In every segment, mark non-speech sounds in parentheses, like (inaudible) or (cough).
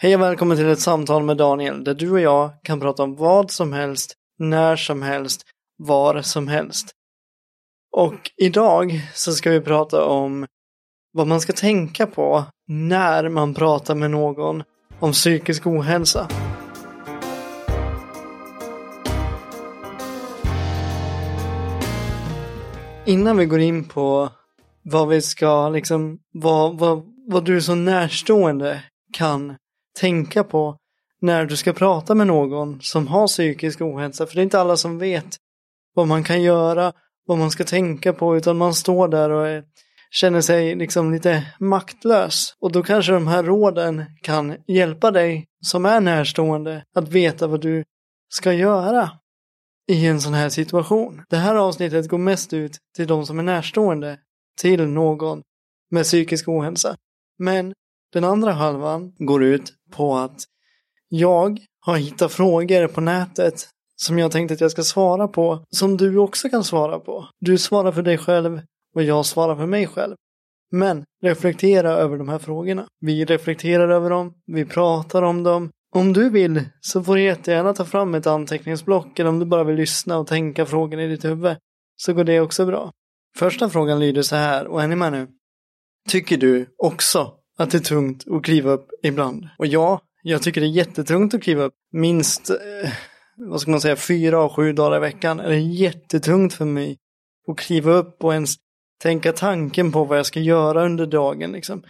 Hej och välkommen till ett samtal med Daniel där du och jag kan prata om vad som helst, när som helst, var som helst. Och idag så ska vi prata om vad man ska tänka på när man pratar med någon om psykisk ohälsa. Innan vi går in på vad vi ska liksom, vad, vad, vad du som närstående kan tänka på när du ska prata med någon som har psykisk ohälsa. För det är inte alla som vet vad man kan göra, vad man ska tänka på, utan man står där och är, känner sig liksom lite maktlös. Och då kanske de här råden kan hjälpa dig som är närstående att veta vad du ska göra i en sån här situation. Det här avsnittet går mest ut till de som är närstående till någon med psykisk ohälsa. Men den andra halvan går ut på att jag har hittat frågor på nätet som jag tänkte att jag ska svara på, som du också kan svara på. Du svarar för dig själv och jag svarar för mig själv. Men reflektera över de här frågorna. Vi reflekterar över dem, vi pratar om dem. Om du vill så får du jättegärna ta fram ett anteckningsblock eller om du bara vill lyssna och tänka frågorna i ditt huvud så går det också bra. Första frågan lyder så här, och är ni med nu? Tycker du också att det är tungt att kliva upp ibland? Och ja, jag tycker det är jättetungt att kliva upp minst, eh, vad ska man säga, fyra av sju dagar i veckan. Är det jättetungt för mig att kliva upp och ens tänka tanken på vad jag ska göra under dagen. Liksom.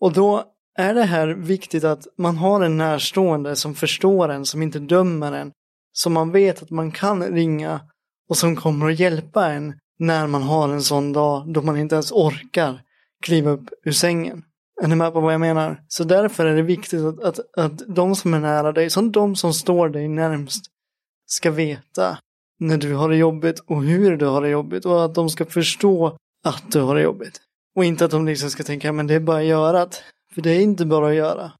Och då är det här viktigt att man har en närstående som förstår en, som inte dömer en, som man vet att man kan ringa och som kommer att hjälpa en när man har en sån dag då man inte ens orkar kliva upp ur sängen. Är ni med på vad jag menar? Så därför är det viktigt att, att, att de som är nära dig, som de som står dig närmst, ska veta när du har det jobbigt och hur du har det jobbigt och att de ska förstå att du har det jobbigt. Och inte att de liksom ska tänka, men det är bara att göra det. För det är inte bara att göra.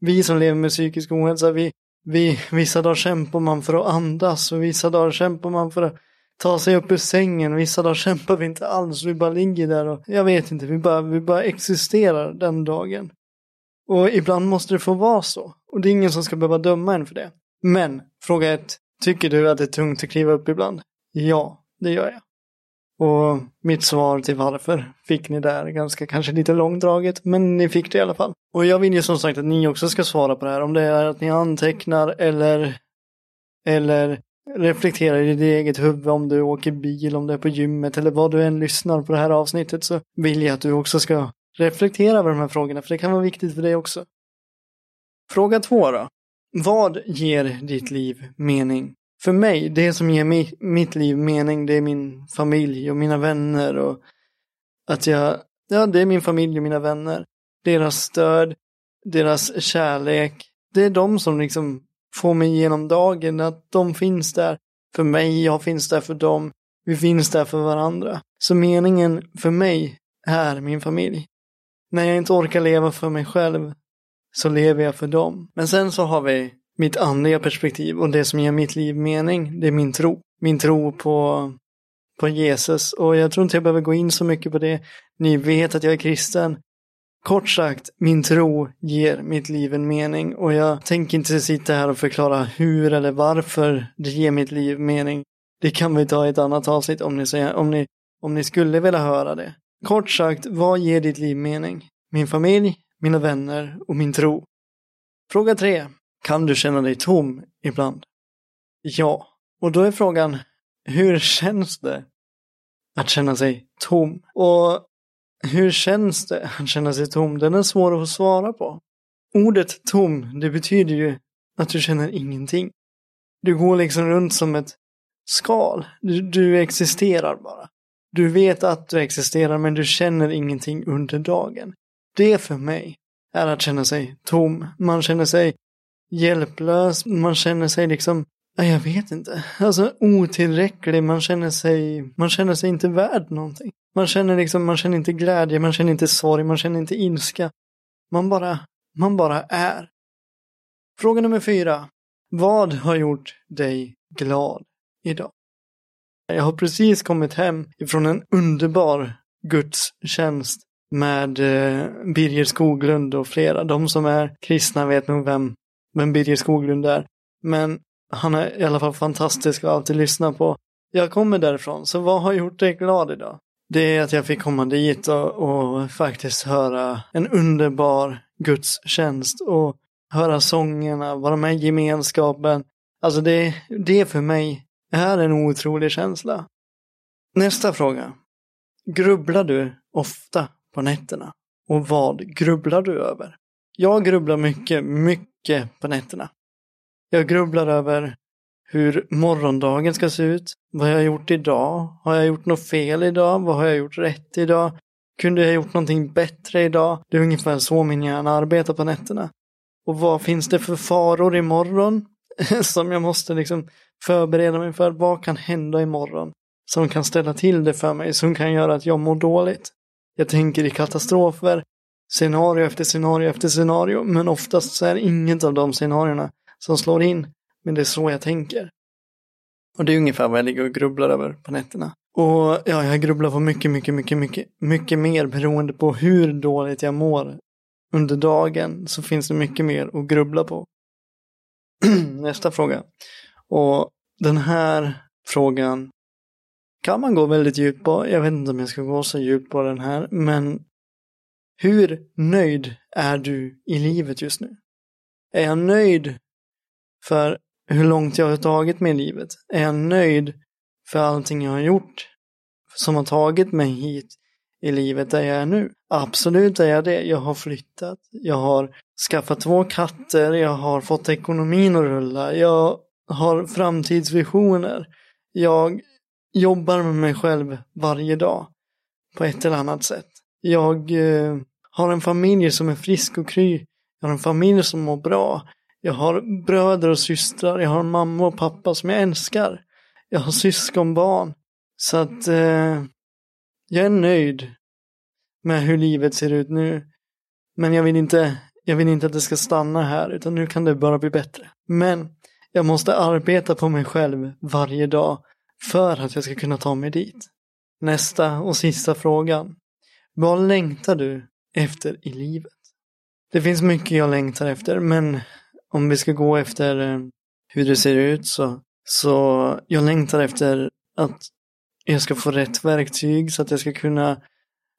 Vi som lever med psykisk ohälsa, vi, vi, vissa dagar kämpar man för att andas och vissa dagar kämpar man för att ta sig upp ur sängen. Vissa dagar kämpar vi inte alls, vi bara ligger där och jag vet inte, vi bara, vi bara existerar den dagen. Och ibland måste det få vara så. Och det är ingen som ska behöva döma en för det. Men, fråga ett. Tycker du att det är tungt att kliva upp ibland? Ja, det gör jag. Och mitt svar till varför fick ni där ganska kanske lite långdraget, men ni fick det i alla fall. Och jag vill ju som sagt att ni också ska svara på det här, om det är att ni antecknar eller, eller reflekterar i ditt eget huvud om du åker bil, om du är på gymmet eller vad du än lyssnar på det här avsnittet så vill jag att du också ska reflektera över de här frågorna, för det kan vara viktigt för dig också. Fråga två då. Vad ger ditt liv mening? För mig, det som ger mig, mitt liv mening, det är min familj och mina vänner och att jag, ja, det är min familj och mina vänner. Deras stöd, deras kärlek. Det är de som liksom får mig genom dagen, att de finns där för mig, jag finns där för dem, vi finns där för varandra. Så meningen för mig är min familj. När jag inte orkar leva för mig själv så lever jag för dem. Men sen så har vi mitt andliga perspektiv och det som ger mitt liv mening, det är min tro. Min tro på, på Jesus och jag tror inte jag behöver gå in så mycket på det. Ni vet att jag är kristen. Kort sagt, min tro ger mitt liv en mening och jag tänker inte sitta här och förklara hur eller varför det ger mitt liv mening. Det kan vi ta i ett annat avsnitt om ni, säger, om ni, om ni skulle vilja höra det. Kort sagt, vad ger ditt liv mening? Min familj, mina vänner och min tro. Fråga tre. Kan du känna dig tom ibland? Ja. Och då är frågan, hur känns det att känna sig tom? Och hur känns det att känna sig tom? Den är svår att svara på. Ordet tom, det betyder ju att du känner ingenting. Du går liksom runt som ett skal. Du, du existerar bara. Du vet att du existerar men du känner ingenting under dagen. Det för mig är att känna sig tom. Man känner sig hjälplös. Man känner sig liksom, jag vet inte, alltså otillräcklig. Man känner sig, man känner sig inte värd någonting. Man känner liksom, man känner inte glädje, man känner inte sorg, man känner inte ilska. Man bara, man bara är. Fråga nummer fyra. Vad har gjort dig glad idag? Jag har precis kommit hem ifrån en underbar gudstjänst med eh, Birger Skoglund och flera. De som är kristna vet nog vem, vem Birger Skoglund är. Men han är i alla fall fantastisk att alltid lyssna på. Jag kommer därifrån, så vad har gjort dig glad idag? Det är att jag fick komma dit och, och faktiskt höra en underbar gudstjänst och höra sångerna, vara med i gemenskapen. Alltså det, det för mig är en otrolig känsla. Nästa fråga. Grubblar du ofta på nätterna? Och vad grubblar du över? Jag grubblar mycket, mycket på nätterna. Jag grubblar över hur morgondagen ska se ut. Vad har jag gjort idag? Har jag gjort något fel idag? Vad har jag gjort rätt idag? Kunde jag gjort någonting bättre idag? Det är ungefär så min hjärna arbetar på nätterna. Och vad finns det för faror imorgon? (laughs) som jag måste liksom förbereda mig för. Vad kan hända imorgon? Som kan ställa till det för mig, som kan göra att jag mår dåligt. Jag tänker i katastrofer, scenario efter scenario efter scenario, men oftast så är inget av de scenarierna som slår in. Men det är så jag tänker. Och det är ungefär vad jag ligger och grubblar över på nätterna. Och ja, jag grubblar på mycket, mycket, mycket, mycket, mycket mer beroende på hur dåligt jag mår under dagen så finns det mycket mer att grubbla på. (clears throat) Nästa fråga. Och den här frågan kan man gå väldigt djupt på. Jag vet inte om jag ska gå så djupt på den här, men hur nöjd är du i livet just nu? Är jag nöjd för hur långt jag har tagit mig i livet? Är jag nöjd för allting jag har gjort som har tagit mig hit i livet där jag är nu? Absolut är jag det. Jag har flyttat, jag har skaffat två katter, jag har fått ekonomin att rulla, jag har framtidsvisioner. Jag jobbar med mig själv varje dag på ett eller annat sätt. Jag eh, har en familj som är frisk och kry. Jag har en familj som mår bra. Jag har bröder och systrar. Jag har en mamma och pappa som jag älskar. Jag har syskonbarn. Så att eh, jag är nöjd med hur livet ser ut nu. Men jag vill inte, jag vill inte att det ska stanna här, utan nu kan det bara bli bättre. Men jag måste arbeta på mig själv varje dag för att jag ska kunna ta mig dit. Nästa och sista frågan. Vad längtar du efter i livet? Det finns mycket jag längtar efter, men om vi ska gå efter eh, hur det ser ut så, så jag längtar efter att jag ska få rätt verktyg så att jag ska kunna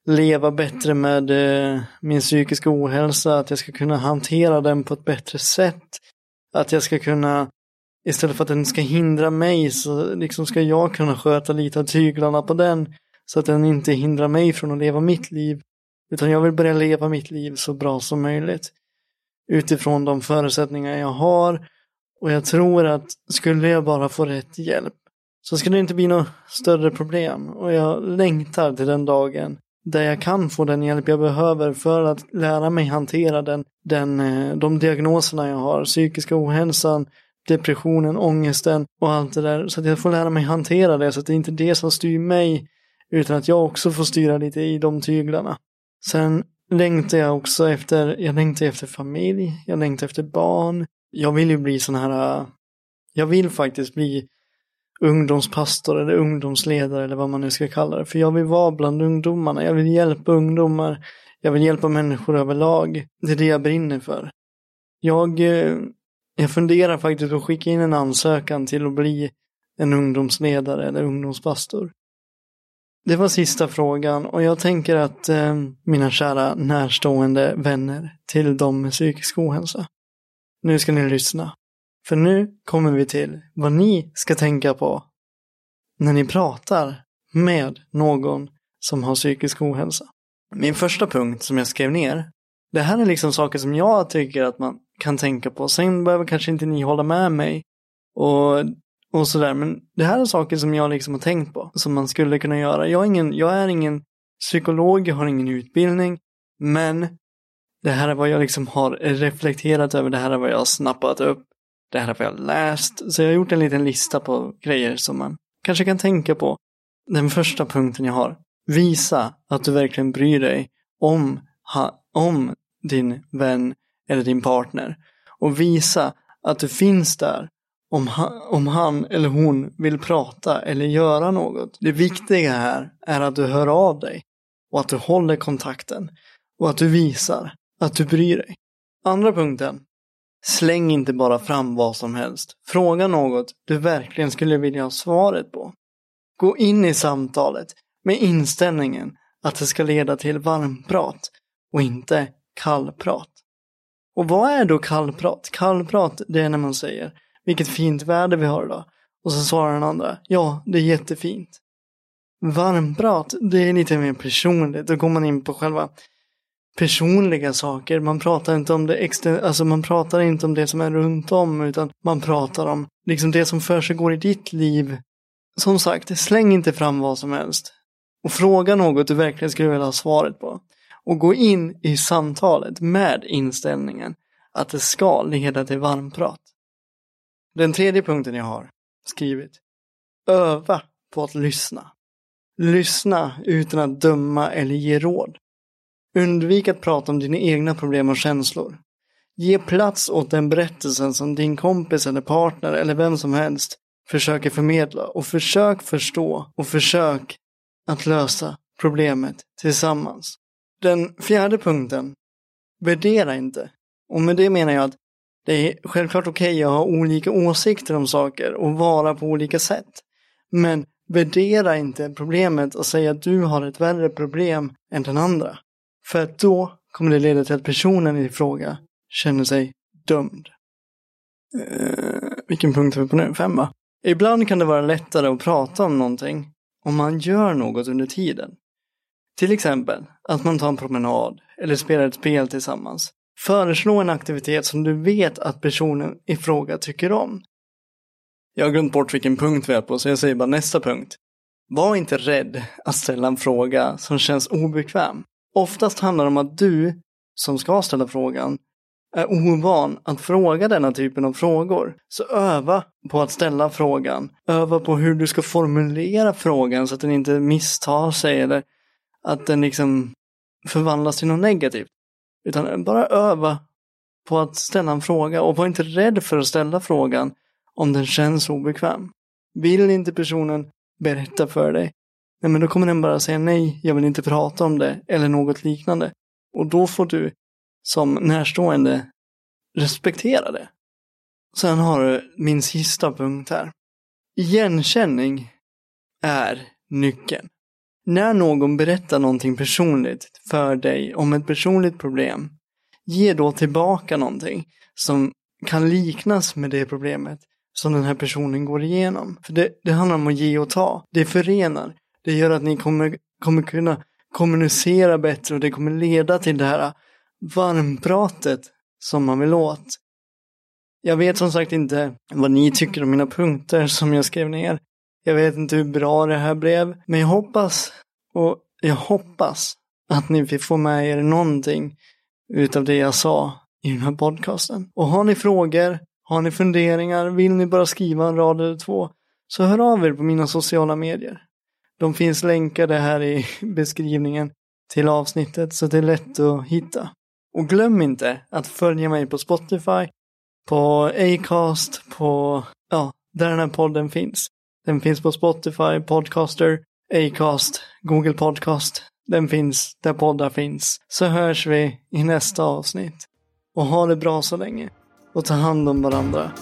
leva bättre med eh, min psykiska ohälsa, att jag ska kunna hantera den på ett bättre sätt. Att jag ska kunna, istället för att den ska hindra mig, så liksom ska jag kunna sköta lite av tyglarna på den. Så att den inte hindrar mig från att leva mitt liv. Utan jag vill börja leva mitt liv så bra som möjligt. Utifrån de förutsättningar jag har. Och jag tror att skulle jag bara få rätt hjälp så skulle det inte bli något större problem. Och jag längtar till den dagen där jag kan få den hjälp jag behöver för att lära mig hantera den, den, eh, de diagnoserna jag har, psykiska ohälsan, depressionen, ångesten och allt det där. Så att jag får lära mig hantera det så att det inte är det som styr mig utan att jag också får styra lite i de tyglarna. Sen längtar jag också efter, jag längtar efter familj, jag längtar efter barn. Jag vill ju bli sån här, äh, jag vill faktiskt bli ungdomspastor eller ungdomsledare eller vad man nu ska kalla det. För jag vill vara bland ungdomarna, jag vill hjälpa ungdomar, jag vill hjälpa människor överlag. Det är det jag brinner för. Jag, eh, jag funderar faktiskt på att skicka in en ansökan till att bli en ungdomsledare eller ungdomspastor. Det var sista frågan och jag tänker att eh, mina kära närstående vänner till de med psykisk ohälsa. Nu ska ni lyssna. För nu kommer vi till vad ni ska tänka på när ni pratar med någon som har psykisk ohälsa. Min första punkt som jag skrev ner, det här är liksom saker som jag tycker att man kan tänka på. Sen behöver kanske inte ni hålla med mig och, och sådär, men det här är saker som jag liksom har tänkt på, som man skulle kunna göra. Jag är ingen, jag är ingen psykolog, jag har ingen utbildning, men det här är vad jag liksom har reflekterat över, det här är vad jag har snappat upp det här är vad jag har läst. Så jag har gjort en liten lista på grejer som man kanske kan tänka på. Den första punkten jag har. Visa att du verkligen bryr dig om, ha, om din vän eller din partner. Och visa att du finns där om han, om han eller hon vill prata eller göra något. Det viktiga här är att du hör av dig. och att du håller kontakten och att du visar att du bryr dig. Andra punkten. Släng inte bara fram vad som helst. Fråga något du verkligen skulle vilja ha svaret på. Gå in i samtalet med inställningen att det ska leda till varmprat och inte kallprat. Och vad är då kallprat? Kallprat det är när man säger vilket fint väder vi har idag. Och så svarar den andra ja, det är jättefint. Varmprat, det är lite mer personligt. Då går man in på själva personliga saker. Man pratar inte om det extra, alltså man pratar inte om det som är runt om utan man pratar om liksom det som för sig går i ditt liv. Som sagt, släng inte fram vad som helst. Och fråga något du verkligen skulle vilja ha svaret på. Och gå in i samtalet med inställningen att det ska leda till varmprat. Den tredje punkten jag har skrivit. Öva på att lyssna. Lyssna utan att döma eller ge råd. Undvik att prata om dina egna problem och känslor. Ge plats åt den berättelsen som din kompis eller partner eller vem som helst försöker förmedla och försök förstå och försök att lösa problemet tillsammans. Den fjärde punkten, värdera inte. Och med det menar jag att det är självklart okej okay att ha olika åsikter om saker och vara på olika sätt. Men värdera inte problemet och säg att du har ett värre problem än den andra. För att då kommer det leda till att personen i fråga känner sig dömd. Uh, vilken punkt är vi på nu? Fem, va? Ibland kan det vara lättare att prata om någonting om man gör något under tiden. Till exempel att man tar en promenad eller spelar ett spel tillsammans. Föreslå en aktivitet som du vet att personen i fråga tycker om. Jag har glömt bort vilken punkt vi är på så jag säger bara nästa punkt. Var inte rädd att ställa en fråga som känns obekväm. Oftast handlar det om att du, som ska ställa frågan, är ovan att fråga denna typen av frågor. Så öva på att ställa frågan. Öva på hur du ska formulera frågan så att den inte misstar sig eller att den liksom förvandlas till något negativt. Utan bara öva på att ställa en fråga och var inte rädd för att ställa frågan om den känns obekväm. Vill inte personen berätta för dig, nej men då kommer den bara säga nej, jag vill inte prata om det eller något liknande. Och då får du som närstående respektera det. Sen har du min sista punkt här. Igenkänning är nyckeln. När någon berättar någonting personligt för dig om ett personligt problem, ge då tillbaka någonting som kan liknas med det problemet som den här personen går igenom. För det, det handlar om att ge och ta. Det förenar. Det gör att ni kommer, kommer kunna kommunicera bättre och det kommer leda till det här varmpratet som man vill åt. Jag vet som sagt inte vad ni tycker om mina punkter som jag skrev ner. Jag vet inte hur bra det här blev, men jag hoppas och jag hoppas att ni fick få med er någonting utav det jag sa i den här podcasten. Och har ni frågor, har ni funderingar, vill ni bara skriva en rad eller två, så hör av er på mina sociala medier. De finns länkade här i (laughs) beskrivningen till avsnittet så det är lätt att hitta. Och glöm inte att följa mig på Spotify, på Acast, på, ja, där den här podden finns. Den finns på Spotify, Podcaster, Acast, Google Podcast. Den finns där poddar finns. Så hörs vi i nästa avsnitt. Och ha det bra så länge. Och ta hand om varandra.